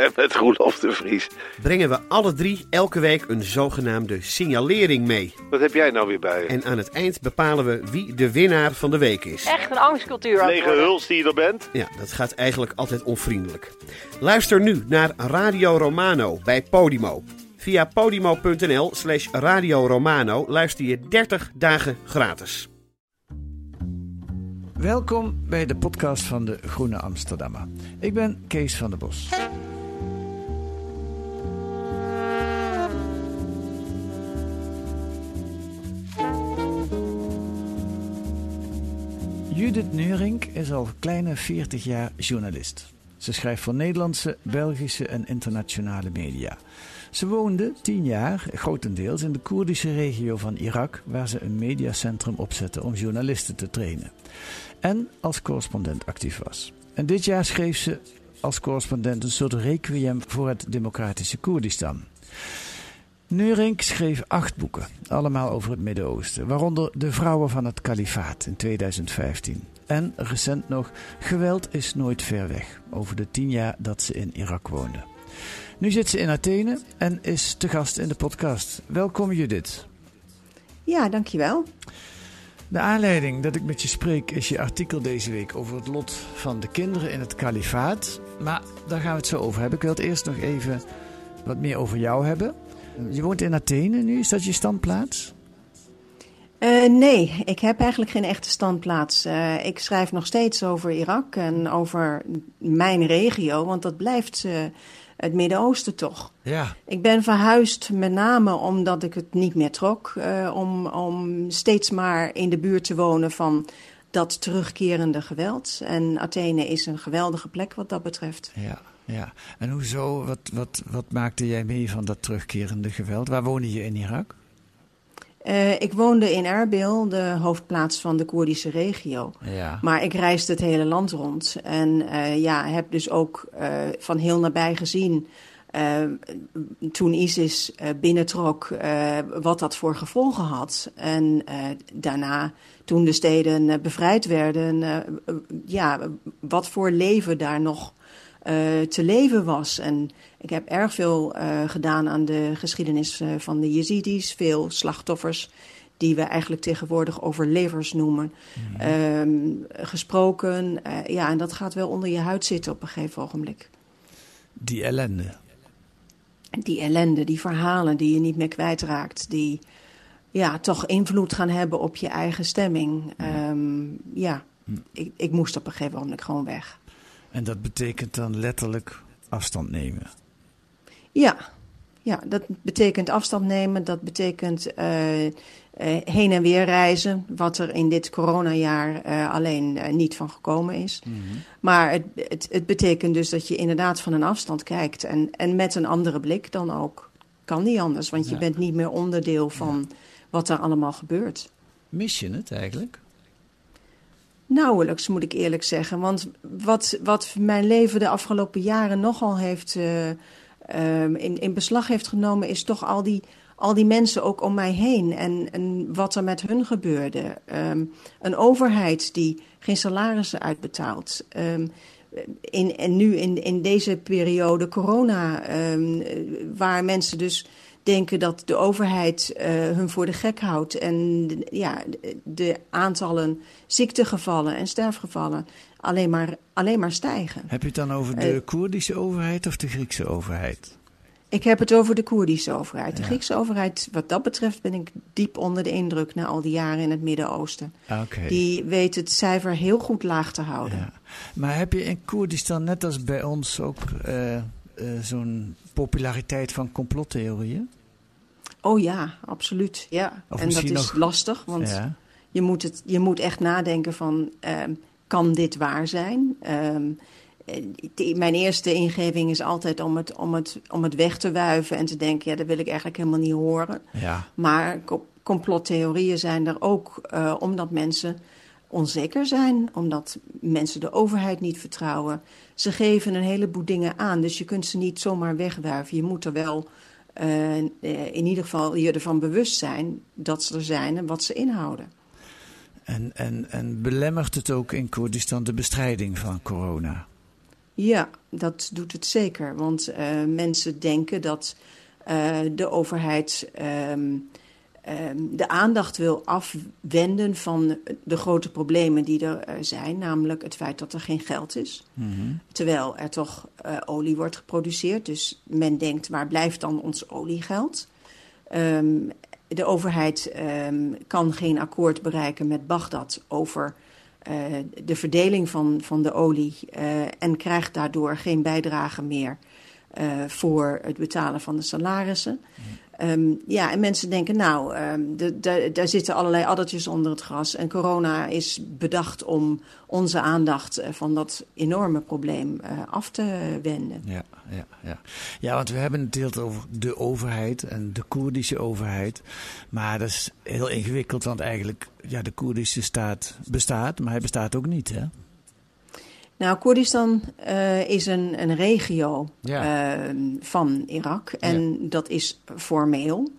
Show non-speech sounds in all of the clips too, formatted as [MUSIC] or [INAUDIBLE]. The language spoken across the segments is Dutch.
En met Roelof de Vries. brengen we alle drie elke week een zogenaamde signalering mee. Wat heb jij nou weer bij je? En aan het eind bepalen we wie de winnaar van de week is. Echt een angstcultuur Lege huls die je er bent? Ja, dat gaat eigenlijk altijd onvriendelijk. Luister nu naar Radio Romano bij Podimo. Via podimo.nl slash Radio Romano luister je 30 dagen gratis. Welkom bij de podcast van de Groene Amsterdammer. Ik ben Kees van der Bos. Judith Neurink is al kleine 40 jaar journalist. Ze schrijft voor Nederlandse, Belgische en internationale media. Ze woonde 10 jaar, grotendeels, in de Koerdische regio van Irak, waar ze een mediacentrum opzette om journalisten te trainen. En als correspondent actief was. En dit jaar schreef ze als correspondent een soort requiem voor het democratische Koerdistan. Neurink schreef acht boeken, allemaal over het Midden-Oosten, waaronder De Vrouwen van het Kalifaat in 2015. En recent nog Geweld is nooit ver weg, over de tien jaar dat ze in Irak woonde. Nu zit ze in Athene en is te gast in de podcast. Welkom Judith. Ja, dankjewel. De aanleiding dat ik met je spreek is je artikel deze week over het lot van de kinderen in het kalifaat. Maar daar gaan we het zo over hebben. Ik wil het eerst nog even wat meer over jou hebben. Je woont in Athene nu, is dat je standplaats? Eh, nee, ik heb eigenlijk geen echte standplaats. Eh, ik schrijf nog steeds over Irak en over mijn regio, want dat blijft eh, het Midden-Oosten toch. Ja. Ik ben verhuisd met name omdat ik het niet meer trok, eh, om, om steeds maar in de buurt te wonen van dat terugkerende geweld. En Athene is een geweldige plek wat dat betreft. Ja, ja. En hoezo, wat, wat, wat maakte jij mee van dat terugkerende geweld? Waar woonde je in Irak? Eh, ik woonde in Erbil, de hoofdplaats van de Koerdische regio. Ja. Maar ik reisde het hele land rond. En eh, ja, heb dus ook eh, van heel nabij gezien. toen ISIS binnentrok, wat dat voor gevolgen had. En daarna, toen de steden bevrijd werden, ja, wat voor leven daar nog te leven was. En ik heb erg veel eh, gedaan aan de geschiedenis eh, van de Jezidis. Veel slachtoffers die we eigenlijk tegenwoordig overlevers noemen. Ehm, gesproken. eh, ja, en dat gaat wel onder je huid zitten op een gegeven ogenblik. Die ellende. Die ellende, die verhalen die je niet meer kwijtraakt. Die ja, toch invloed gaan hebben op je eigen stemming. Ehm, ja, ik, ik moest op een gegeven moment gewoon weg. En dat betekent dan letterlijk afstand nemen. Ja, ja, dat betekent afstand nemen. Dat betekent eh, eh, heen en weer reizen. Wat er in dit coronajaar eh, alleen niet van gekomen is. Maar het, het, het betekent dus dat je inderdaad van een afstand kijkt. En, en met een andere blik dan ook. Kan niet anders, want je bent niet meer onderdeel van wat er allemaal gebeurt. Mis je het eigenlijk? Nauwelijks, moet ik eerlijk zeggen. Want wat, wat mijn leven de afgelopen jaren nogal heeft eh, ehm, in, in beslag heeft genomen, is toch al die, al die mensen ook om mij heen en, en wat er met hun gebeurde. Ehm, een overheid die geen salarissen uitbetaalt. Ehm, in, en nu in, in deze periode corona, eh, waar mensen dus denken dat de overheid eh, hun voor de gek houdt. En ja, de, aantallen ziektegevallen en sterfgevallen alleen maar, alleen maar stijgen. Heb je het dan over de Eh. Koerdische overheid of de Griekse overheid? Ik heb het over de Koerdische overheid. De Ja. Griekse overheid, wat dat betreft, ben ik diep onder de indruk na al die jaren in het Midden-Oosten. Die weet het cijfer heel goed laag te houden. Ja. Maar heb je in Koerdistan net als bij ons ook eh, eh, zo'n populariteit van complottheorieën? Oh ja, absoluut. Ja. Of en dat is nog- lastig, want Ja. je, moet het, je moet echt nadenken van, ehm, kan dit waar zijn? Ehm, eh, mijn eerste ingeving is altijd om het, om, het, om het weg te wuiven en te denken, ja, dat wil ik eigenlijk helemaal niet horen. ja. Maar co- complottheorieën zijn er ook eh, omdat mensen onzeker zijn, omdat mensen de overheid niet vertrouwen. Ze geven een heleboel dingen aan, dus je kunt ze niet zomaar wegwuiven. Je moet er wel uh, in ieder geval je ervan bewust zijn dat ze er zijn en wat ze inhouden. En, en, en belemmert het ook in Koerdistan de bestrijding van corona? Ja, dat doet het zeker. Want uh, mensen denken dat uh, de overheid um, de aandacht wil afwenden van de grote problemen die er zijn. Namelijk het feit dat er geen geld is. Mm -hmm. Terwijl er toch uh, olie wordt geproduceerd. Dus men denkt, waar blijft dan ons oliegeld? Um, de overheid kan geen akkoord bereiken met Bagdad over uh, de verdeling van, van de olie uh, en krijgt daardoor geen bijdrage meer uh, voor het betalen van de salarissen. Um, ja, en mensen denken, nou, um, de, daar zitten allerlei addertjes onder het gras. En corona is bedacht om onze aandacht van dat enorme probleem uh, af te wenden. Ja, ja, ja. ja, want we hebben het heel over de overheid en de Koerdische overheid. Maar dat is heel ingewikkeld, want eigenlijk, ja, de Koerdische staat bestaat, maar hij bestaat ook niet, hè? Nou, Koerdistan uh, is een, een regio ja. uh, van Irak en ja. dat is formeel.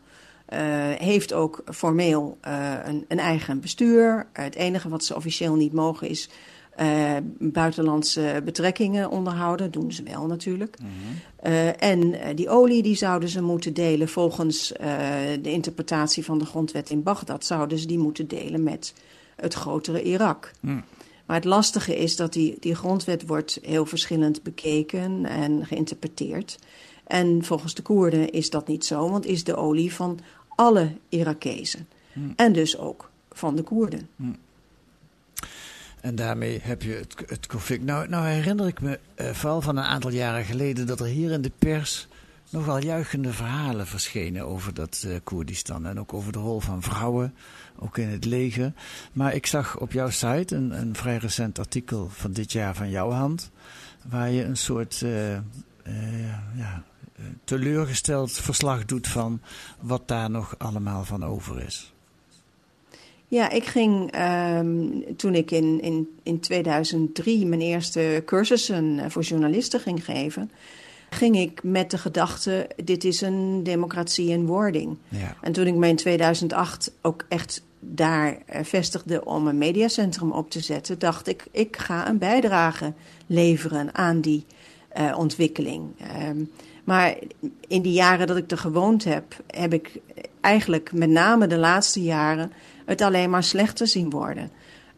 Uh, heeft ook formeel een, een, eigen bestuur. het enige wat ze officieel niet mogen is buitenlandse betrekkingen onderhouden. Dat doen ze wel natuurlijk. Mm -hmm. en die olie die zouden ze moeten delen volgens de interpretatie van de grondwet in Bagdad. Zouden ze die moeten delen met het grotere Irak. Mm. Maar het lastige is dat die, die grondwet wordt heel verschillend bekeken en geïnterpreteerd. En volgens de Koerden is dat niet zo, want is de olie van alle Irakezen. Hmm. En dus ook van de Koerden. Hmm. En daarmee heb je het, het conflict. Nou, nou herinner ik me uh, vooral van een aantal jaren geleden dat er hier in de pers nogal juichende verhalen verschenen over dat uh, Koerdistan. En ook over de rol van vrouwen, ook in het leger. Maar ik zag op jouw site een, een vrij recent artikel van dit jaar van jouw hand. Waar je een soort uh, uh, ja, teleurgesteld verslag doet van wat daar nog allemaal van over is. Ja, ik ging um, toen ik in, in, in 2003 mijn eerste cursussen voor journalisten ging geven ging ik met de gedachte: dit is een democratie in wording. Ja. En toen ik me in 2008 ook echt daar vestigde om een mediacentrum op te zetten, dacht ik: ik ga een bijdrage leveren aan die uh, ontwikkeling. Um, maar in die jaren dat ik er gewoond heb, heb ik eigenlijk met name de laatste jaren het alleen maar slechter zien worden.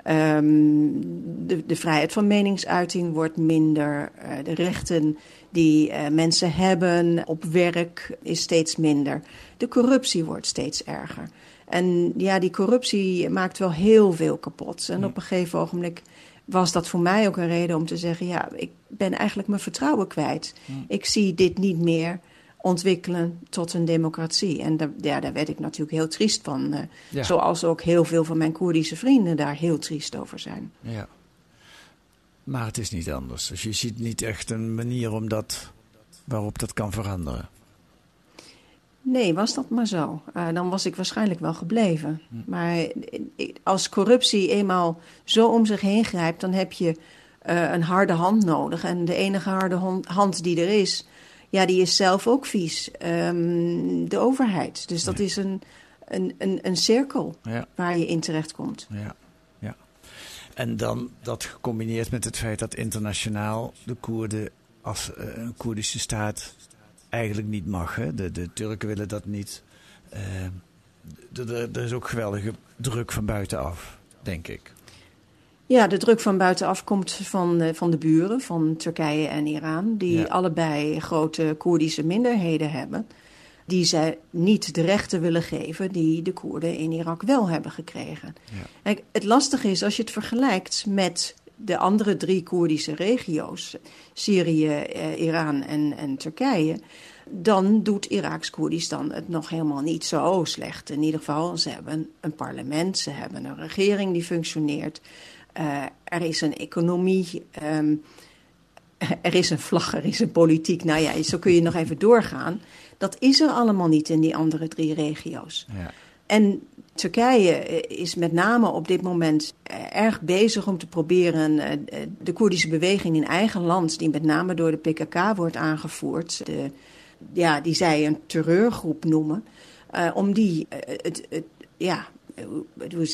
Um, de, de, vrijheid van meningsuiting wordt minder. Uh, de rechten die uh, mensen hebben op werk is steeds minder. De corruptie wordt steeds erger. En ja, die corruptie maakt wel heel veel kapot. En op een gegeven ogenblik was dat voor mij ook een reden om te zeggen: ja, ik ben eigenlijk mijn vertrouwen kwijt. Ik zie dit niet meer ontwikkelen tot een democratie. En daar, ja, daar werd ik natuurlijk heel triest van. Ja. Zoals ook heel veel van mijn Koerdische vrienden daar heel triest over zijn. Ja. Maar het is niet anders. Dus je ziet niet echt een manier om dat, waarop dat kan veranderen. Nee, was dat maar zo. Uh, dan was ik waarschijnlijk wel gebleven. Hm. Maar als corruptie eenmaal zo om zich heen grijpt, dan heb je uh, een harde hand nodig. En de enige harde hand die er is, ja, die is zelf ook vies. Um, de overheid. Dus dat is een, een, een, een cirkel ja. waar je in terecht komt. Ja. ja. En dan dat gecombineerd met het feit dat internationaal de Koerden als uh, een Koerdische staat eigenlijk niet mag. Hè? De, de Turken willen dat niet. Uh, er is ook geweldige druk van buitenaf, denk ik. Ja, de druk van buitenaf komt van, uh, van de buren, van Turkije en Iran, die ja. allebei grote Koerdische minderheden hebben, die zij niet de rechten willen geven die de Koerden in Irak wel hebben gekregen. Ja. Het lastige is als je het vergelijkt met de andere drie Koerdische regio's, Syrië, eh, Iran en, en Turkije, dan doet Iraks Koerdistan het nog helemaal niet zo slecht. In ieder geval, ze hebben een parlement, ze hebben een regering die functioneert. Uh, er is een economie, um, [LAUGHS] er is een vlag, er is een politiek. Nou ja, zo kun je nog even doorgaan. Dat is er allemaal niet in die andere drie regio's. Ja. En Turkije eh, is met name op dit moment eh, erg bezig om te proberen eh, de Koerdische beweging in eigen land, die met name door de PKK wordt aangevoerd, de, ja, die zij een terreurgroep noemen, om die het, het, ja, hoe,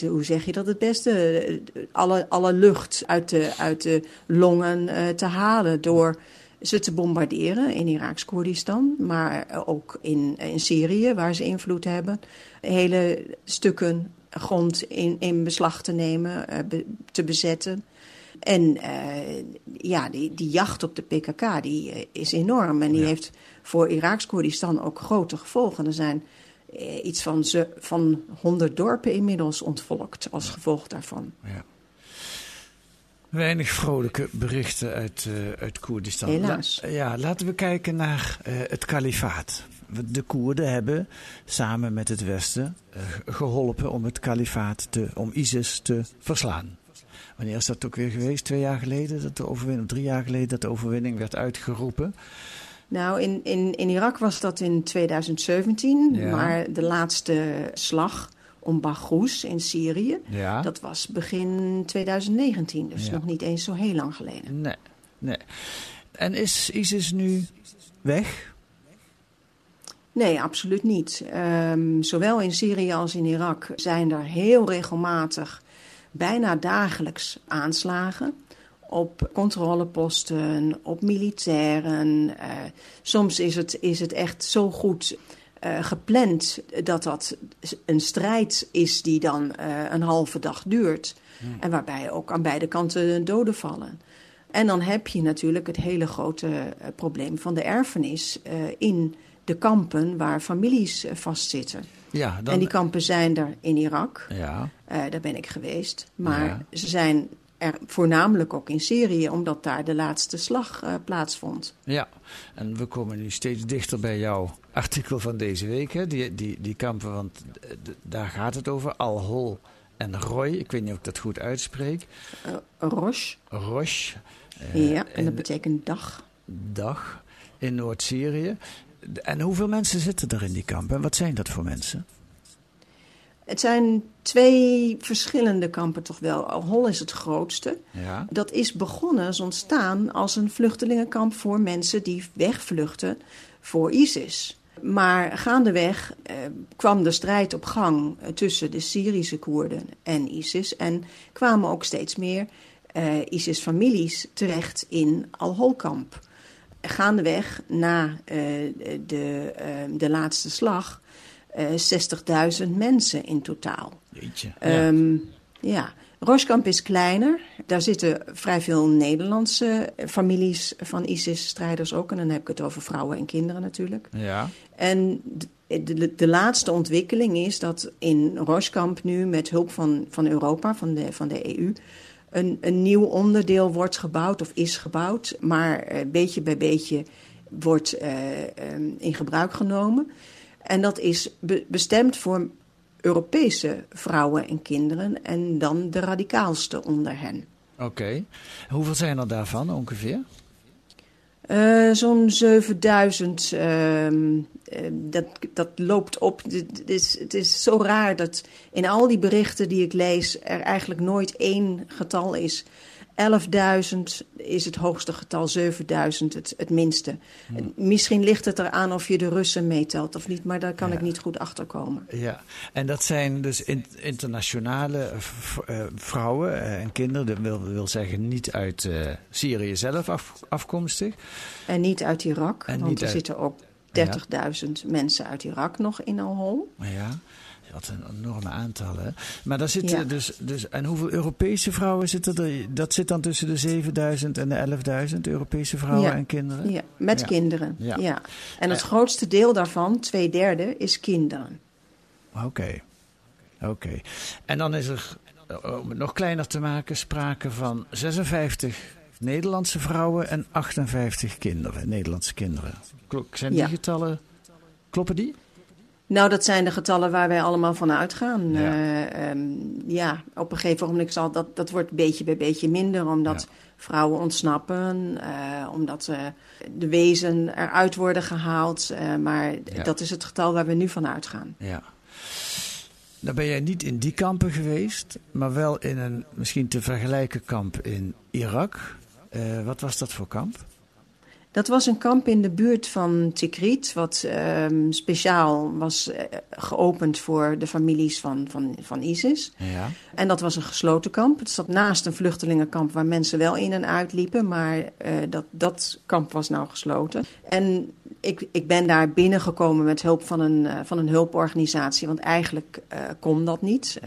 hoe zeg je dat het beste? Alle, alle lucht uit de, uit de longen te halen door ze te bombarderen in Iraaks Koerdistan, maar ook in, in Syrië, waar ze invloed hebben. Hele stukken grond in, in beslag te nemen, uh, te bezetten. En uh, ja, die, die jacht op de PKK die, uh, is enorm. En die ja. heeft voor Iraaks Koerdistan ook grote gevolgen. Er zijn iets van, ze, van 100 dorpen inmiddels ontvolkt als gevolg daarvan. Ja. Weinig vrolijke berichten uit, uh, uit Koerdistan. Helaas. La ja, laten we kijken naar uh, het kalifaat. De Koerden hebben samen met het Westen uh, geholpen om het kalifaat, te, om ISIS te verslaan. Wanneer is dat ook weer geweest? Twee jaar geleden, dat de overwinning, drie jaar geleden dat de overwinning werd uitgeroepen. Nou, in, in, in Irak was dat in 2017, ja. maar de laatste slag om Baghouz in Syrië. Ja. Dat was begin 2019, dus Ja. nog niet eens zo heel lang geleden. Nee, nee. En is ISIS nu weg? Nee, absoluut niet. Ehm, zowel in Syrië als in Irak zijn er heel regelmatig, bijna dagelijks aanslagen. Op controleposten, op militairen. Eh, soms is het, is het echt zo goed eh, gepland dat dat een strijd is die dan eh, een halve dag duurt. En waarbij ook aan beide kanten doden vallen. En dan heb je natuurlijk het hele grote eh, probleem van de erfenis in de kampen waar families vastzitten. Ja, dan, En die kampen zijn er in Irak, ja, daar ben ik geweest. Maar Ja. ze zijn er voornamelijk ook in Syrië, omdat daar de laatste slag eh, plaatsvond. ja. En we komen nu steeds dichter bij jouw artikel van deze week. Hè? Die, die, die kampen, want eh, daar gaat het over. Al-Hol en Roy. Ik weet niet of ik dat goed uitspreek. Rosh, Rosh. eh, ja, en dat betekent dag. dag in Noord-Syrië. En hoeveel mensen zitten er in die kampen? En wat zijn dat voor mensen? Het zijn twee verschillende kampen toch wel. Al-Hol is het grootste. Ja, Dat is begonnen, is ontstaan als een vluchtelingenkamp voor mensen die wegvluchten voor ISIS. Maar gaandeweg eh, kwam de strijd op gang eh, tussen de Syrische Koerden en ISIS. En kwamen ook steeds meer eh, ISIS-families terecht in Al-Hol-kamp. Gaandeweg, na eh, de, eh, de laatste slag, eh 60.000 mensen in totaal. jeetje. Ehm, ja, Roskamp is kleiner. Daar zitten vrij veel Nederlandse families van ISIS-strijders ook. En dan heb ik het over vrouwen en kinderen natuurlijk. ja. En de, de, de laatste ontwikkeling is dat in Roskamp nu met hulp van, van Europa, van de, van de EU... Een, een nieuw onderdeel wordt gebouwd of is gebouwd. Maar eh, beetje bij beetje wordt eh, ehm, in gebruik genomen. En dat is be- bestemd voor Europese vrouwen en kinderen en dan de radicaalste onder hen. Oké. Hoeveel zijn er daarvan ongeveer? Eh, Zo'n 7000, ehm, eh, dat, dat loopt op. Het is, het is zo raar dat in al die berichten die ik lees er eigenlijk nooit één getal is. 11.000 is het hoogste getal, 7000 het, het minste. Misschien ligt het eraan of je de Russen meetelt of niet, maar daar kan Ja. ik niet goed achter komen. Ja, en dat zijn dus in- internationale eh, vrouwen eh, en kinderen. Dat wil, wil zeggen niet uit eh, Syrië zelf af- afkomstig. En niet uit Irak, En want er uit- zitten ook 30.000 mensen uit Irak nog in Al-Hol. Ja, wat een enorme aantallen. hè. Maar daar zitten Ja. dus, dus... En hoeveel Europese vrouwen zitten er? Dat zit dan tussen de 7000 en de 11.000 Europese vrouwen Ja. en kinderen? Ja, met Ja. kinderen. Ja. En het Eh. grootste deel daarvan, twee derde, is kinderen. Oké. Oké. En dan is er, eh, om het nog kleiner te maken, sprake van 56 Nederlandse vrouwen en 58 kinderen, Nederlandse kinderen. Klok- Zijn die getallen, kloppen die? Nou, dat zijn de getallen waar wij allemaal van uitgaan. Ja. Ja, ja op een gegeven moment zal dat, dat wordt beetje bij beetje minder, omdat Ja. vrouwen ontsnappen, eh, omdat eh, de wezen eruit worden gehaald. eh, maar Ja. dat is het getal waar we nu van uitgaan. Ja. Dan ben jij niet in die kampen geweest, maar wel in een misschien te vergelijken kamp in Irak. Wat was dat voor kamp? Dat was een kamp in de buurt van Tikrit, wat um, speciaal was uh, geopend voor de families van, van, van ISIS. Ja. En dat was een gesloten kamp. Het zat naast een vluchtelingenkamp waar mensen wel in en uit liepen, maar uh, dat, dat kamp was nou gesloten. En ik, ik ben daar binnengekomen met hulp van een, uh, van een hulporganisatie, want eigenlijk kon dat niet.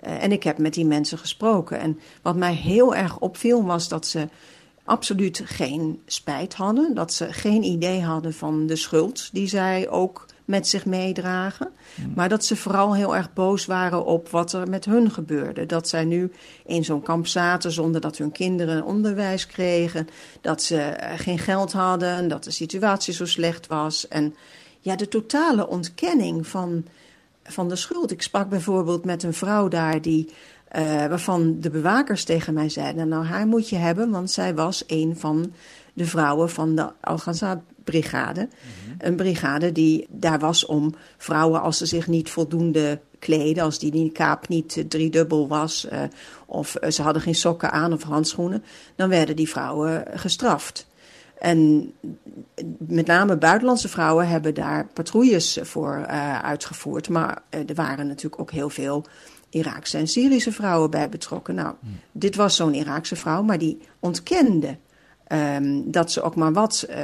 en ik heb met die mensen gesproken. En wat mij heel erg opviel was dat ze absoluut geen spijt hadden. Dat ze geen idee hadden van de schuld die zij ook met zich meedragen. Maar dat ze vooral heel erg boos waren op wat er met hun gebeurde. Dat zij nu in zo'n kamp zaten zonder dat hun kinderen onderwijs kregen. Dat ze geen geld hadden, dat de situatie zo slecht was. En ja, de totale ontkenning van, van de schuld. Ik sprak bijvoorbeeld met een vrouw daar die uh, waarvan de bewakers tegen mij zeiden: Nou, haar moet je hebben, want zij was een van de vrouwen van de Al-Ghazal-brigade. Mm-hmm. Een brigade die daar was om vrouwen, als ze zich niet voldoende kleden, als die kaap niet driedubbel was, uh, of ze hadden geen sokken aan of handschoenen, dan werden die vrouwen gestraft. En met name buitenlandse vrouwen hebben daar patrouilles voor uh, uitgevoerd. Maar er waren natuurlijk ook heel veel Iraakse en Syrische vrouwen bij betrokken. Nou, dit was zo'n Iraakse vrouw, maar die ontkende um, dat ze ook maar wat uh,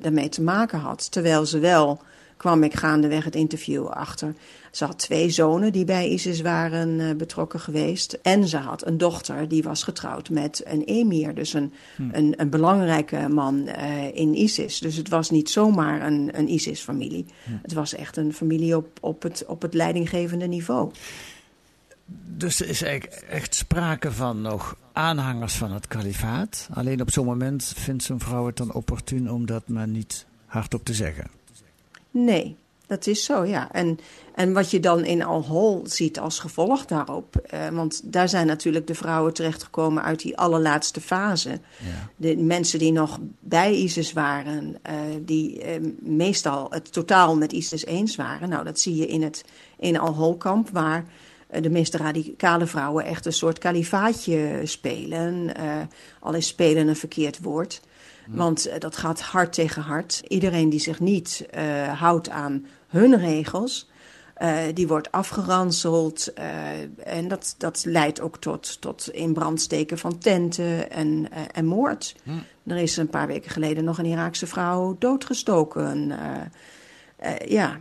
daarmee te maken had. Terwijl ze wel, kwam ik gaandeweg het interview achter, ze had twee zonen die bij ISIS waren uh, betrokken geweest. En ze had een dochter die was getrouwd met een emir, dus een, hmm. een, een, belangrijke man uh, in ISIS. Dus het was niet zomaar een, een ISIS-familie. Hmm. Het was echt een familie op, op, het, op het leidinggevende niveau. Dus er is eigenlijk echt sprake van nog aanhangers van het kalifaat. Alleen op zo'n moment vindt zo'n vrouw het dan opportun om dat maar niet hardop te zeggen. Nee, dat is zo, ja. En, en wat je dan in Al-Hol ziet als gevolg daarop... Eh, want daar zijn natuurlijk de vrouwen terechtgekomen uit die allerlaatste fase. Ja. De mensen die nog bij ISIS waren... Uh, die uh, meestal het totaal met ISIS eens waren. Nou, dat zie je in het in Al-Hol-kamp... waar eh, de meest radicale vrouwen echt een soort kalifaatje spelen. Uh, al is spelen een verkeerd woord. Hmm. Want uh, dat gaat hard tegen hard. Iedereen die zich niet uh, houdt aan hun regels, die wordt afgeranseld. en dat, dat leidt ook tot, tot in brand steken van tenten en, en moord. Hmm. Er is een paar weken geleden nog een Iraakse vrouw doodgestoken. Ja,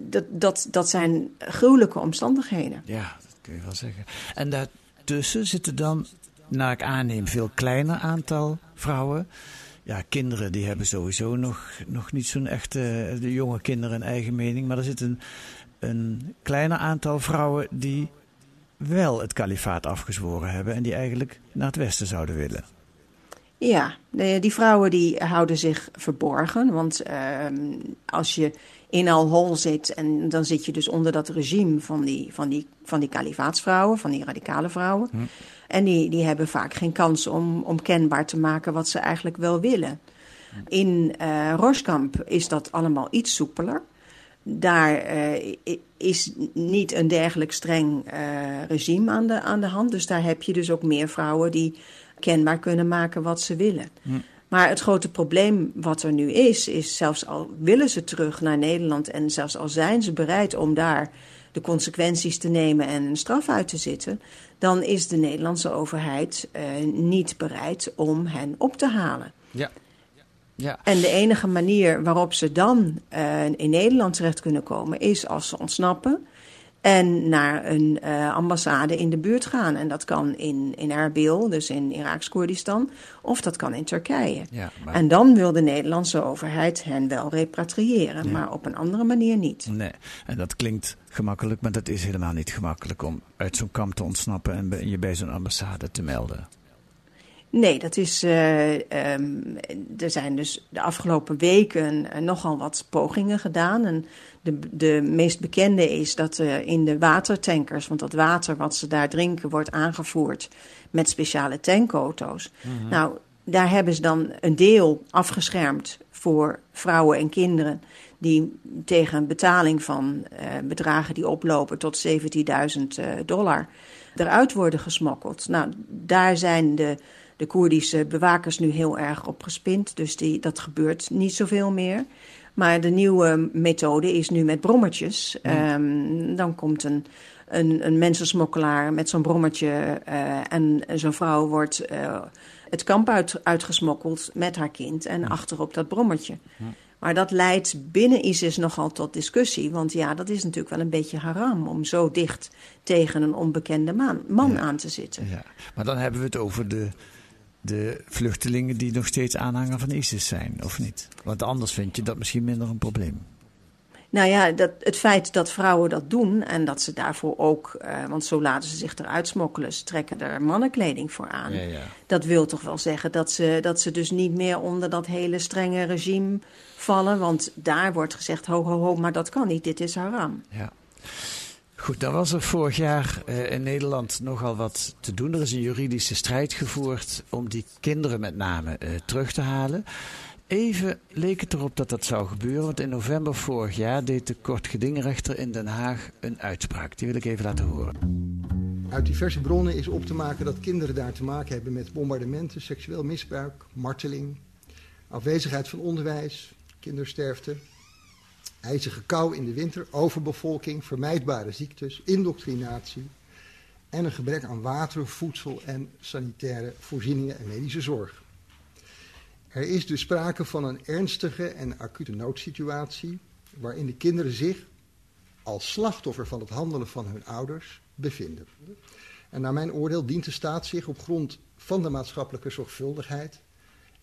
dat, dat, dat zijn gruwelijke omstandigheden. Ja, dat kun je wel zeggen. En daartussen zitten dan, naar ik aanneem, veel kleiner aantal vrouwen. Ja, kinderen die hebben sowieso nog, nog niet zo'n echte, de jonge kinderen een eigen mening. Maar er zit een, een kleiner aantal vrouwen die wel het kalifaat afgezworen hebben en die eigenlijk naar het westen zouden willen. Ja, die vrouwen die houden zich verborgen. Want uh, als je in Al-Hol zit en dan zit je dus onder dat regime van die, van die, van die kalifaatsvrouwen, van die radicale vrouwen. Hm. En die, die hebben vaak geen kans om, om kenbaar te maken wat ze eigenlijk wel willen. In uh, Roskamp is dat allemaal iets soepeler. Daar uh, is niet een dergelijk streng uh, regime aan de, aan de hand. Dus daar heb je dus ook meer vrouwen die kenbaar kunnen maken wat ze willen. Hm. Maar het grote probleem wat er nu is, is zelfs al willen ze terug naar Nederland en zelfs al zijn ze bereid om daar de consequenties te nemen en een straf uit te zitten, dan is de Nederlandse overheid uh, niet bereid om hen op te halen. Ja. Ja. En de enige manier waarop ze dan uh, in Nederland terecht kunnen komen, is als ze ontsnappen en naar een uh, ambassade in de buurt gaan. En dat kan in, in Erbil, dus in Iraaks-Koerdistan, of dat kan in Turkije. Ja, maar... En dan wil de Nederlandse overheid hen wel repatriëren, ja. maar op een andere manier niet. Nee, en dat klinkt gemakkelijk, maar dat is helemaal niet gemakkelijk om uit zo'n kamp te ontsnappen en je bij zo'n ambassade te melden. Nee, dat is. Uh, um, er zijn dus de afgelopen weken uh, nogal wat pogingen gedaan. En de, de meest bekende is dat uh, in de watertankers, want dat water wat ze daar drinken wordt aangevoerd met speciale tankauto's. Mm -hmm. Nou, daar hebben ze dan een deel afgeschermd voor vrouwen en kinderen die tegen een betaling van uh, bedragen die oplopen tot 17.000 uh, dollar eruit worden gesmokkeld. Nou, daar zijn de, de Koerdische bewakers nu heel erg op gespind, dus die, dat gebeurt niet zoveel meer. Maar de nieuwe methode is nu met brommertjes. Um, dan komt een, een, een mensensmokkelaar met zo'n brommertje uh, en zo'n vrouw wordt uh, het kamp uit, uitgesmokkeld met haar kind en ja. achterop dat brommertje. Ja. Maar dat leidt binnen ISIS nogal tot discussie. Want ja, dat is natuurlijk wel een beetje haram om zo dicht tegen een onbekende man, man aan te zitten. Ja. Maar dan hebben we het over de, de vluchtelingen die nog steeds aanhanger van ISIS zijn, of niet? Want anders vind je dat misschien minder een probleem. Nou ja, dat, het feit dat vrouwen dat doen en dat ze daarvoor ook, uh, want zo laten ze zich eruit smokkelen, ze trekken er mannenkleding voor aan. Ja, ja. Dat wil toch wel zeggen dat ze, dat ze dus niet meer onder dat hele strenge regime vallen. Want daar wordt gezegd, ho, ho, ho, maar dat kan niet, dit is haram. Ja. Goed, dan was er vorig jaar uh, in Nederland nogal wat te doen. Er is een juridische strijd gevoerd om die kinderen met name uh, terug te halen. Even leek het erop dat dat zou gebeuren, want in november vorig jaar deed de kortgedingrechter in Den Haag een uitspraak. Die wil ik even laten horen. Uit diverse bronnen is op te maken dat kinderen daar te maken hebben met bombardementen, seksueel misbruik, marteling, afwezigheid van onderwijs, kindersterfte, ijzige kou in de winter, overbevolking, vermijdbare ziektes, indoctrinatie en een gebrek aan water, voedsel en sanitaire voorzieningen en medische zorg. Er is dus sprake van een ernstige en acute noodsituatie waarin de kinderen zich als slachtoffer van het handelen van hun ouders bevinden. En naar mijn oordeel dient de staat zich op grond van de maatschappelijke zorgvuldigheid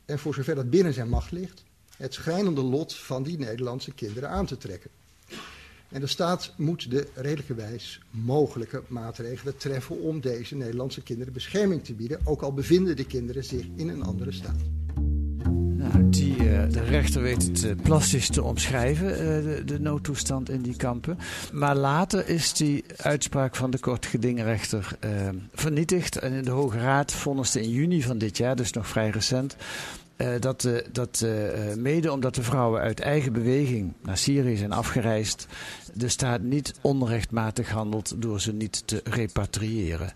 en voor zover dat binnen zijn macht ligt, het schrijnende lot van die Nederlandse kinderen aan te trekken. En de staat moet de redelijkerwijs mogelijke maatregelen treffen om deze Nederlandse kinderen bescherming te bieden, ook al bevinden de kinderen zich in een andere staat. Nou, die, uh, de rechter weet het uh, plastisch te omschrijven, uh, de, de, noodtoestand in die kampen. Maar later is die uitspraak van de kortgedingrechter vernietigd. En in de Hoge Raad vonnisde in juni van dit jaar, dus nog vrij recent, dat, dat mede omdat de vrouwen uit eigen beweging naar Syrië zijn afgereisd, de staat niet onrechtmatig handelt door ze niet te repatriëren.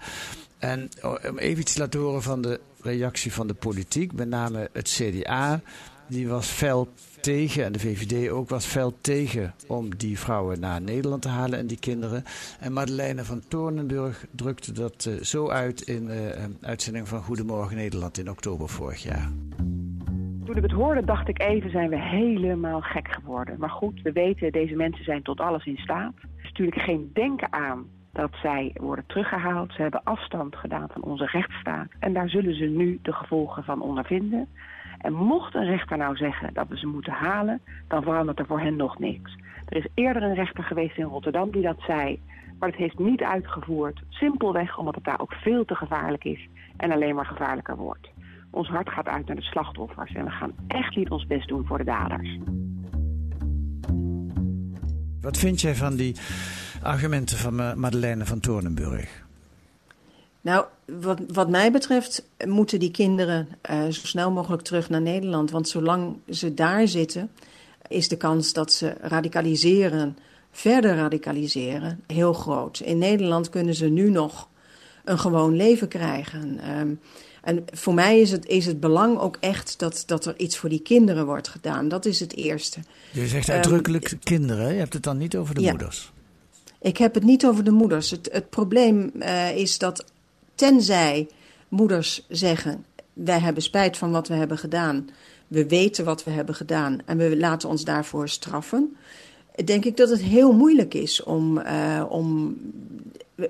En om even iets te laten horen van de reactie van de politiek, met name het CDA, die was fel tegen, en de VVD ook was fel tegen om die vrouwen naar Nederland te halen en die kinderen. En Madeleine van Toornenburg drukte dat uh, zo uit in de uh, uitzending van Goedemorgen Nederland in oktober vorig jaar. Toen ik het hoorde, dacht ik even, zijn we helemaal gek geworden. Maar goed, we weten, deze mensen zijn tot alles in staat. Er is natuurlijk geen denken aan dat zij worden teruggehaald. Ze hebben afstand gedaan van onze rechtsstaat. En daar zullen ze nu de gevolgen van ondervinden. En mocht een rechter nou zeggen dat we ze moeten halen, dan verandert er voor hen nog niks. Er is eerder een rechter geweest in Rotterdam die dat zei, maar het heeft niet uitgevoerd. Simpelweg omdat het daar ook veel te gevaarlijk is en alleen maar gevaarlijker wordt. Ons hart gaat uit naar de slachtoffers en we gaan echt niet ons best doen voor de daders. Wat vind jij van die argumenten van Madeleine van Toornenburg? Nou, wat, wat mij betreft moeten die kinderen uh, zo snel mogelijk terug naar Nederland. Want zolang ze daar zitten, is de kans dat ze radicaliseren, verder radicaliseren, heel groot. In Nederland kunnen ze nu nog een gewoon leven krijgen. Um, en voor mij is het, is het belang ook echt dat, dat er iets voor die kinderen wordt gedaan. Dat is het eerste. Je zegt uitdrukkelijk um, kinderen, je hebt het dan niet over de ja. moeders. Ik heb het niet over de moeders. Het, het probleem uh, is dat tenzij moeders zeggen: wij hebben spijt van wat we hebben gedaan, we weten wat we hebben gedaan en we laten ons daarvoor straffen, denk ik dat het heel moeilijk is om, uh, om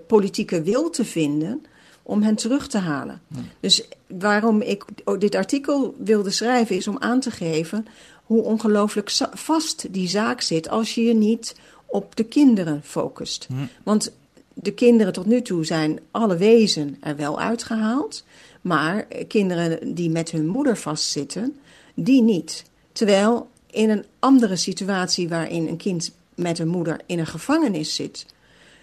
politieke wil te vinden om hen terug te halen. Ja. Dus waarom ik dit artikel wilde schrijven is om aan te geven hoe ongelooflijk vast die zaak zit als je je niet op de kinderen focust. Ja. Want de kinderen tot nu toe zijn alle wezen er wel uitgehaald, maar kinderen die met hun moeder vastzitten, die niet. Terwijl in een andere situatie waarin een kind met een moeder in een gevangenis zit,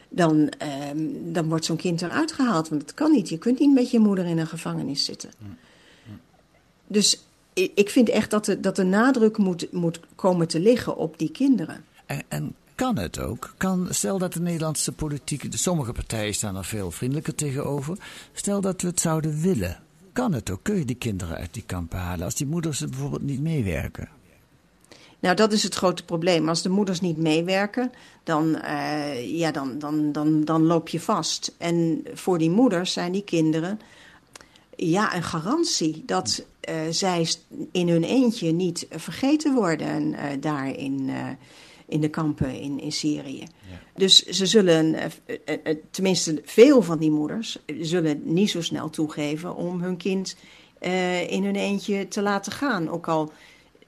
dan, um, dan wordt zo'n kind eruit gehaald. Want dat kan niet. Je kunt niet met je moeder in een gevangenis zitten. Dus i- ik vind echt dat de, dat de nadruk moet, moet komen te liggen op die kinderen. En, en kan het ook? Kan, stel dat de Nederlandse politiek, de sommige partijen staan er veel vriendelijker tegenover. Stel dat we het zouden willen. Kan het ook? Kun je die kinderen uit die kampen halen als die moeders er bijvoorbeeld niet meewerken? Nou, dat is het grote probleem. Als de moeders niet meewerken, dan, eh, ja, dan, dan, dan, dan loop je vast. En voor die moeders zijn die kinderen ja, een garantie dat eh, zij in hun eentje niet vergeten worden eh, daar in, in de kampen in, in Syrië. Dus ze zullen, tenminste veel van die moeders, zullen niet zo snel toegeven om hun kind in hun eentje te laten gaan. Ook al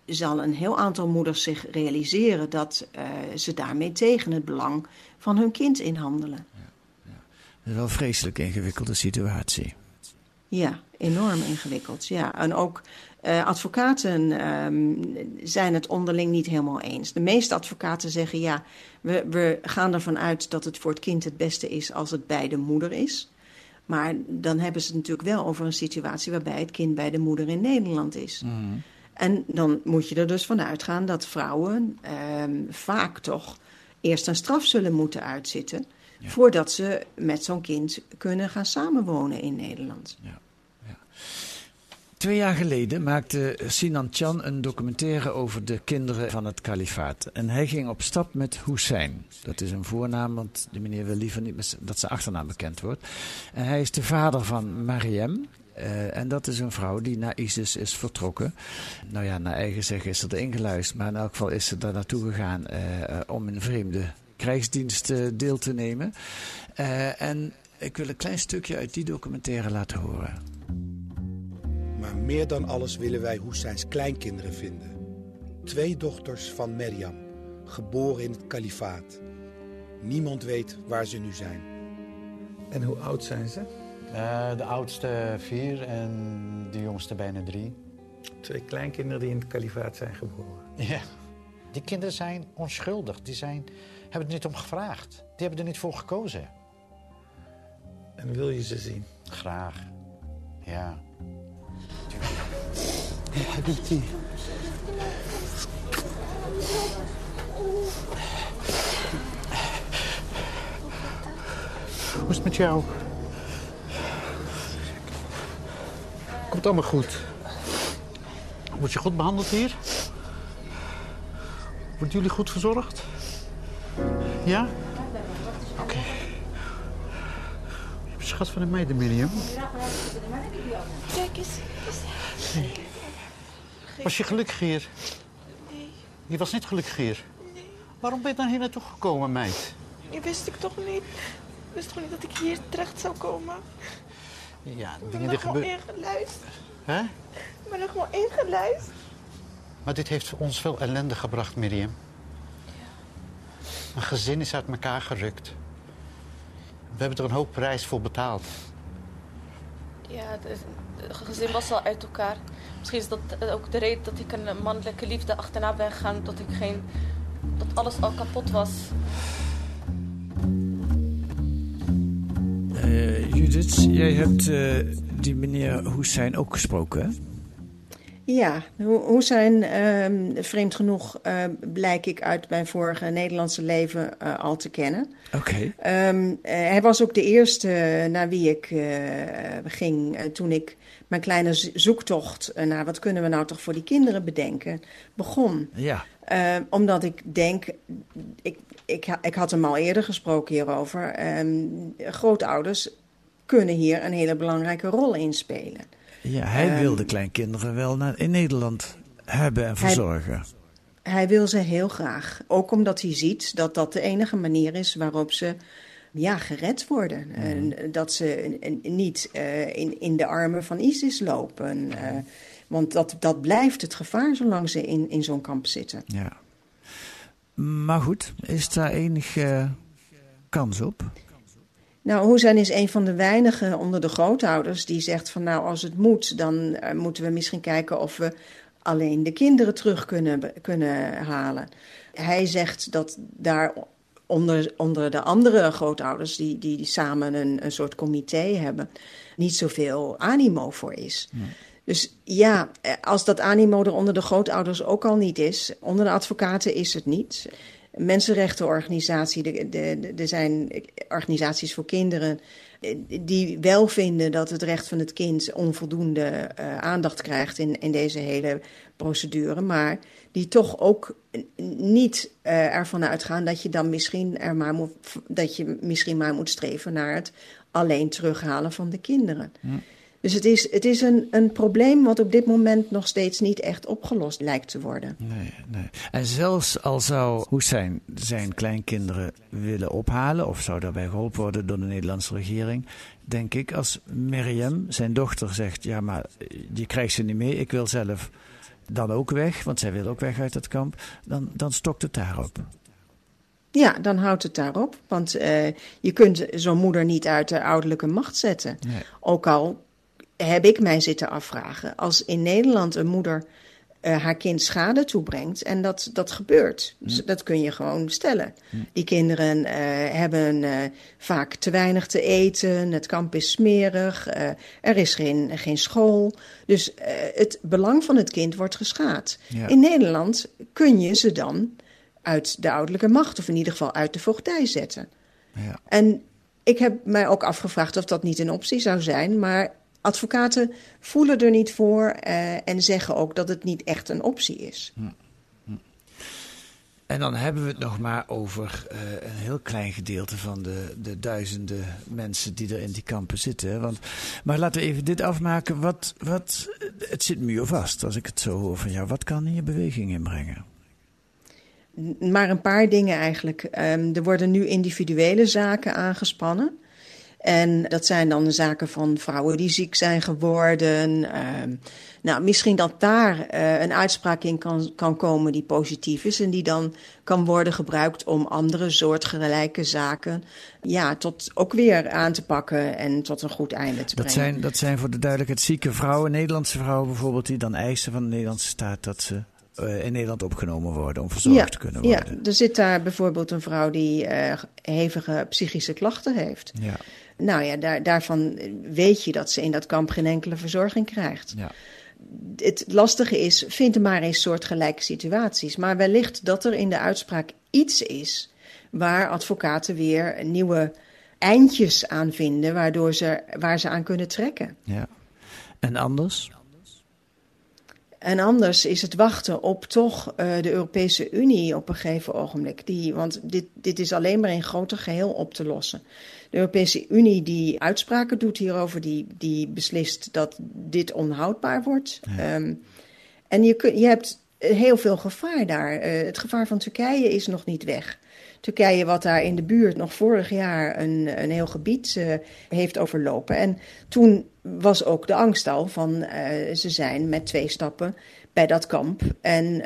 zal een heel aantal moeders zich realiseren dat eh, ze daarmee tegen het belang van hun kind inhandelen. Dat is wel een vreselijk ingewikkelde situatie. Ja, enorm ingewikkeld. Ja. En ook eh, advocaten ehm, zijn het onderling niet helemaal eens. De meeste advocaten zeggen ja, we, we gaan ervan uit dat het voor het kind het beste is als het bij de moeder is. Maar dan hebben ze het natuurlijk wel over een situatie waarbij het kind bij de moeder in Nederland is. En dan moet je er dus van uitgaan dat vrouwen ehm, vaak toch eerst een straf zullen moeten uitzitten. Voordat ze met zo'n kind kunnen gaan samenwonen in Nederland. Twee jaar geleden maakte Sinan Chan een documentaire over de kinderen van het kalifaat. En hij ging op stap met Hussein. Dat is een voornaam, want de meneer wil liever niet dat zijn achternaam bekend wordt. En hij is de vader van Mariam. Eh, en dat is een vrouw die naar ISIS is vertrokken. Nou ja, naar eigen zeggen is ze erin geluisterd. Maar in elk geval is ze daar naartoe gegaan eh, eh, om in vreemde krijgsdienst eh, deel te nemen. Eh, en ik wil een klein stukje uit die documentaire laten horen. Maar meer dan alles willen wij Hoesijns kleinkinderen vinden. Twee dochters van Merjam, geboren in het kalifaat. Niemand weet waar ze nu zijn. En hoe oud zijn ze? Eh, de oudste vier en de jongste bijna drie. Twee kleinkinderen die in het kalifaat zijn geboren. Ja. Die kinderen zijn onschuldig. Die zijn, hebben er niet om gevraagd. Die hebben er niet voor gekozen. En wil je ze zien? Graag. Ja. Ja, doet die. Hoe is het met jou? Komt allemaal goed. Word je goed behandeld hier? Worden jullie goed verzorgd? Ja? Oké. Je hebt een schat van een meiden, Miriam. Kijk eens. Was je gelukkig hier? Nee, Je was niet gelukkig hier. Waarom ben je dan hier naartoe gekomen, meid? die wist ik toch niet. Ik wist toch niet dat ik hier terecht zou komen. Ja, Ik ben dingen er die gewoon gebeuren. ingeluisterd. Hè? Ik ben er gewoon ingeluisterd. Maar dit heeft ons veel ellende gebracht, Miriam. Een gezin is uit elkaar gerukt. We hebben er een hoop prijs voor betaald. Ja, het gezin was al uit elkaar. Misschien is dat ook de reden dat ik een mannelijke liefde achterna ben gegaan. Dat ik geen... Dat alles al kapot was. Eh, Judith, jij hebt eh, die meneer Hussein ook gesproken, hè? Ja, hoe, hoe zijn, ehm, vreemd genoeg, eh, blijk ik uit mijn vorige Nederlandse leven al te kennen. Oké. Ehm, eh, hij was ook de eerste naar wie ik ging toen ik mijn kleine zoektocht naar wat kunnen we nou toch voor die kinderen bedenken, begon. Ja. Eh, omdat ik denk, ik, ik, ik had hem al eerder gesproken hierover, ehm, grootouders kunnen hier een hele belangrijke rol in spelen. Ja, hij Ehm, wil de kleinkinderen wel naar, in Nederland hebben en verzorgen. Hij wil ze heel graag. Ook omdat hij ziet dat dat de enige manier is waarop ze ja, gered worden. En dat ze niet eh, in, in de armen van ISIS lopen. Eh, want dat, dat blijft het gevaar zolang ze in, in zo'n kamp zitten. Ja. Maar goed, is daar enige kans op? Nou, Hussein is een van de weinigen onder de grootouders die zegt van nou, als het moet, dan eh, moeten we misschien kijken of we alleen de kinderen terug kunnen, kunnen halen. Hij zegt dat daar onder, onder de andere grootouders, die, die samen een, een soort comité hebben, niet zoveel animo voor is. Dus ja, eh, als dat animo er onder de grootouders ook al niet is, onder de advocaten is het niet. Mensenrechtenorganisatie, er zijn organisaties voor kinderen eh, die wel vinden dat het recht van het kind onvoldoende uh, aandacht krijgt in, in deze hele procedure, maar die toch ook niet uh, ervan uitgaan dat je dan misschien er maar moet, dat je misschien maar moet streven naar het alleen terughalen van de kinderen. Dus het is, het is een, een probleem wat op dit moment nog steeds niet echt opgelost lijkt te worden. Nee, nee. En zelfs al zou Hussein zijn kleinkinderen willen ophalen, of zou daarbij geholpen worden door de Nederlandse regering, denk ik, als Miriam, zijn dochter, zegt: Ja, maar je krijgt ze niet mee, ik wil zelf dan ook weg, want zij wil ook weg uit het kamp, dan, dan stokt het daarop. Ja, dan houdt het daarop. Want uh, je kunt zo'n moeder niet uit de ouderlijke macht zetten. Nee. Ook al heb ik mij zitten afvragen. Als in Nederland een moeder uh, haar kind schade toebrengt. En dat, dat gebeurt. Dus dat kun je gewoon stellen. Die kinderen uh, hebben uh, vaak te weinig te eten. Het kamp is smerig. er is geen, geen school. Dus het belang van het kind wordt geschaad. Ja. In Nederland kun je ze dan uit de ouderlijke macht, of in ieder geval uit de voogdij zetten. Ja. En ik heb mij ook afgevraagd of dat niet een optie zou zijn. Maar advocaten voelen er niet voor uh, en zeggen ook dat het niet echt een optie is. Hm. Hm. En dan hebben we het nog maar over uh, een heel klein gedeelte van de, de duizenden mensen die er in die kampen zitten. Want, maar laten we even dit afmaken. Wat, wat, het zit muurvast als ik het zo hoor van jou. Wat kan hier beweging inbrengen? Maar een paar dingen eigenlijk. Um, er worden nu individuele zaken aangespannen. En dat zijn dan de zaken van vrouwen die ziek zijn geworden. Uh, nou, misschien dat daar uh, een uitspraak in kan, kan komen die positief is en die dan kan worden gebruikt om andere soortgelijke zaken ja, tot ook weer aan te pakken en tot een goed einde te dat brengen. Zijn, dat zijn voor de duidelijkheid zieke vrouwen, Nederlandse vrouwen bijvoorbeeld, die dan eisen van de Nederlandse staat dat ze uh, in Nederland opgenomen worden, om verzorgd ja, te kunnen worden. Ja, er zit daar bijvoorbeeld een vrouw die uh, hevige psychische klachten heeft. Ja. Nou ja, daar, daarvan weet je dat ze in dat kamp geen enkele verzorging krijgt. Ja. Het lastige is, vind er maar eens soortgelijke situaties. Maar wellicht dat er in de uitspraak iets is waar advocaten weer nieuwe eindjes aan vinden, waardoor ze, waar ze aan kunnen trekken. Ja. En anders? En anders is het wachten op toch uh, de Europese Unie op een gegeven ogenblik. Die, want dit, dit is alleen maar in groter geheel op te lossen. De Europese Unie die uitspraken doet hierover, die, die beslist dat dit onhoudbaar wordt. Ja. Um, en je, kun, je hebt heel veel gevaar daar. Uh, het gevaar van Turkije is nog niet weg. Turkije, wat daar in de buurt nog vorig jaar een, een heel gebied uh, heeft overlopen. En toen was ook de angst al van uh, ze zijn met twee stappen bij dat kamp. En uh,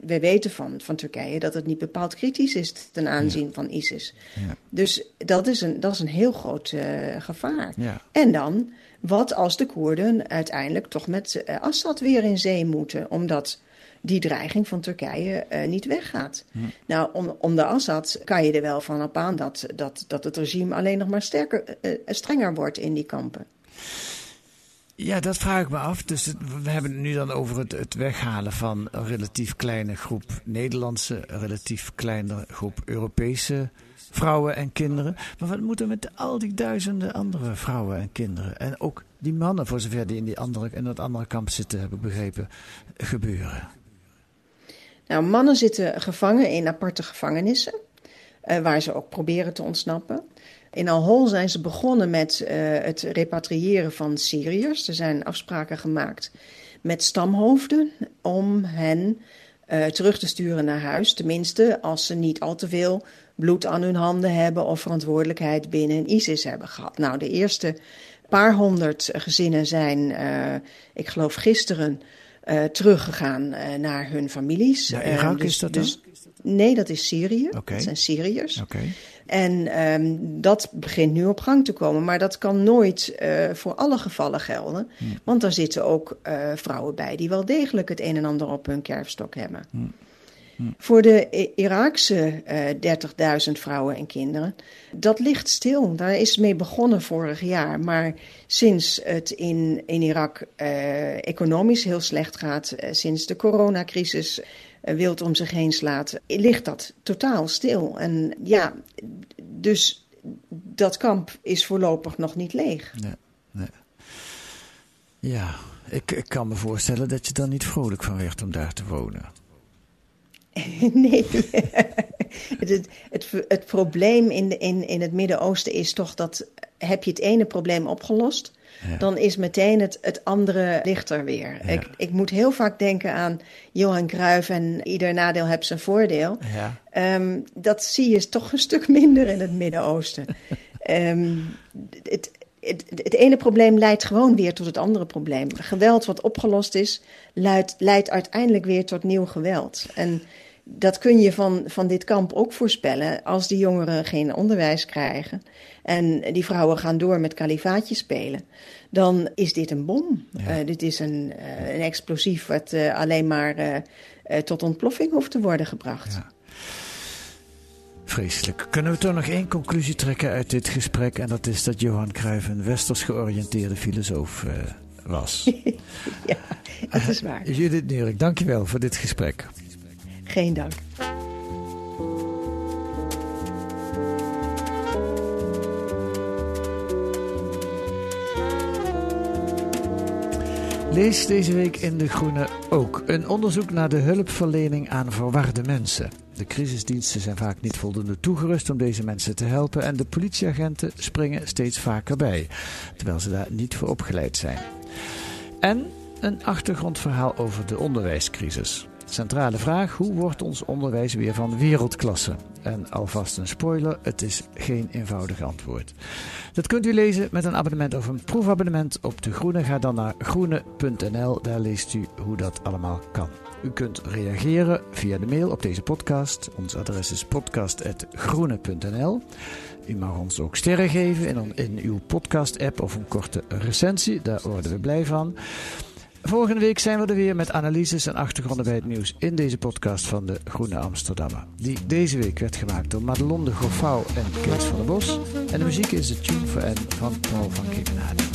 we weten van, van Turkije dat het niet bepaald kritisch is ten aanzien ja. van ISIS. Ja. Dus dat is een, dat is een heel groot uh, gevaar. Ja. En dan, wat als de Koerden uiteindelijk toch met Assad weer in zee moeten, omdat die dreiging van Turkije uh, niet weggaat. Hm. Nou, om, onder Assad kan je er wel van op aan dat, dat, dat het regime alleen nog maar sterker, strenger wordt in die kampen. Ja, dat vraag ik me af. Dus het, we hebben het nu dan over het, het, weghalen van een relatief kleine groep Nederlandse, een relatief kleine groep Europese vrouwen en kinderen. Maar wat moet er met al die duizenden andere vrouwen en kinderen en ook die mannen, voor zover die in, die andere, in dat andere kamp zitten, heb ik begrepen, gebeuren? Nou, mannen zitten gevangen in aparte gevangenissen, uh, waar ze ook proberen te ontsnappen. In Al-Hol zijn ze begonnen met uh, het repatriëren van Syriërs. Er zijn afspraken gemaakt met stamhoofden om hen uh, terug te sturen naar huis. Tenminste, als ze niet al te veel bloed aan hun handen hebben of verantwoordelijkheid binnen ISIS hebben gehad. Nou, de eerste paar honderd gezinnen zijn, ik geloof gisteren, teruggegaan naar hun families. Ja, Irak dus, is dat dan? dus, Nee, dat is Syrië. Okay. Dat zijn Syriërs. Okay. En um, dat begint nu op gang te komen. Maar dat kan nooit uh, voor alle gevallen gelden. Hm. Want daar zitten ook uh, vrouwen bij die wel degelijk het een en ander op hun kerfstok hebben. Hm. Voor de Iraakse eh 30.000 vrouwen en kinderen, dat ligt stil. Daar is mee begonnen vorig jaar. Maar sinds het in, in Irak eh, economisch heel slecht gaat, eh, sinds de coronacrisis eh, wild om zich heen slaat, ligt dat totaal stil. En ja, dus dat kamp is voorlopig nog niet leeg. Ja, ik, ik kan me voorstellen dat je er niet vrolijk van werd om daar te wonen. [LAUGHS] Nee. het, het, het, het probleem in, in, in het Midden-Oosten is toch dat heb je het ene probleem opgelost, Ja. dan is meteen het, het andere lichter weer. Ik, ik moet heel vaak denken aan Johan Cruijff en ieder nadeel heeft zijn voordeel. Ja. Ehm, dat zie je toch een stuk minder in het Midden-Oosten. [LAUGHS] Ehm, het, het, het ene probleem leidt gewoon weer tot het andere probleem. Geweld wat opgelost is, leidt, leidt uiteindelijk weer tot nieuw geweld. En dat kun je van, van dit kamp ook voorspellen. Als die jongeren geen onderwijs krijgen en die vrouwen gaan door met kalifaatje spelen, dan is dit een bom. Eh, dit is een, eh, een explosief wat eh, alleen maar tot ontploffing hoeft te worden gebracht. Vreselijk. Kunnen we toch nog één conclusie trekken uit dit gesprek? En dat is dat Johan Cruijff een westers georiënteerde filosoof was. [LAUGHS] ja, dat is waar. Judith Neurik, dankjewel voor dit gesprek. Geen dank. Lees deze week in De Groene ook een onderzoek naar de hulpverlening aan verwarde mensen. De crisisdiensten zijn vaak niet voldoende toegerust om deze mensen te helpen en de politieagenten springen steeds vaker bij, terwijl ze daar niet voor opgeleid zijn. En een achtergrondverhaal over de onderwijscrisis. Centrale vraag: hoe wordt ons onderwijs weer van wereldklasse? En alvast een spoiler: het is geen eenvoudig antwoord. Dat kunt u lezen met een abonnement of een proefabonnement op De Groene. Ga dan naar groene.nl, daar leest u hoe dat allemaal kan. U kunt reageren via de mail op deze podcast. Ons adres is podcast.groene.nl. U mag ons ook sterren geven in, in uw podcast-app of een korte recensie. Daar worden we blij van. Volgende week zijn we er weer met analyses en achtergronden bij het nieuws in deze podcast van de Groene Amsterdammer. Die deze week werd gemaakt door Madelon de Goffouw en Kees van der Bos. En de muziek is de Tune for N van Paul van Kemenade.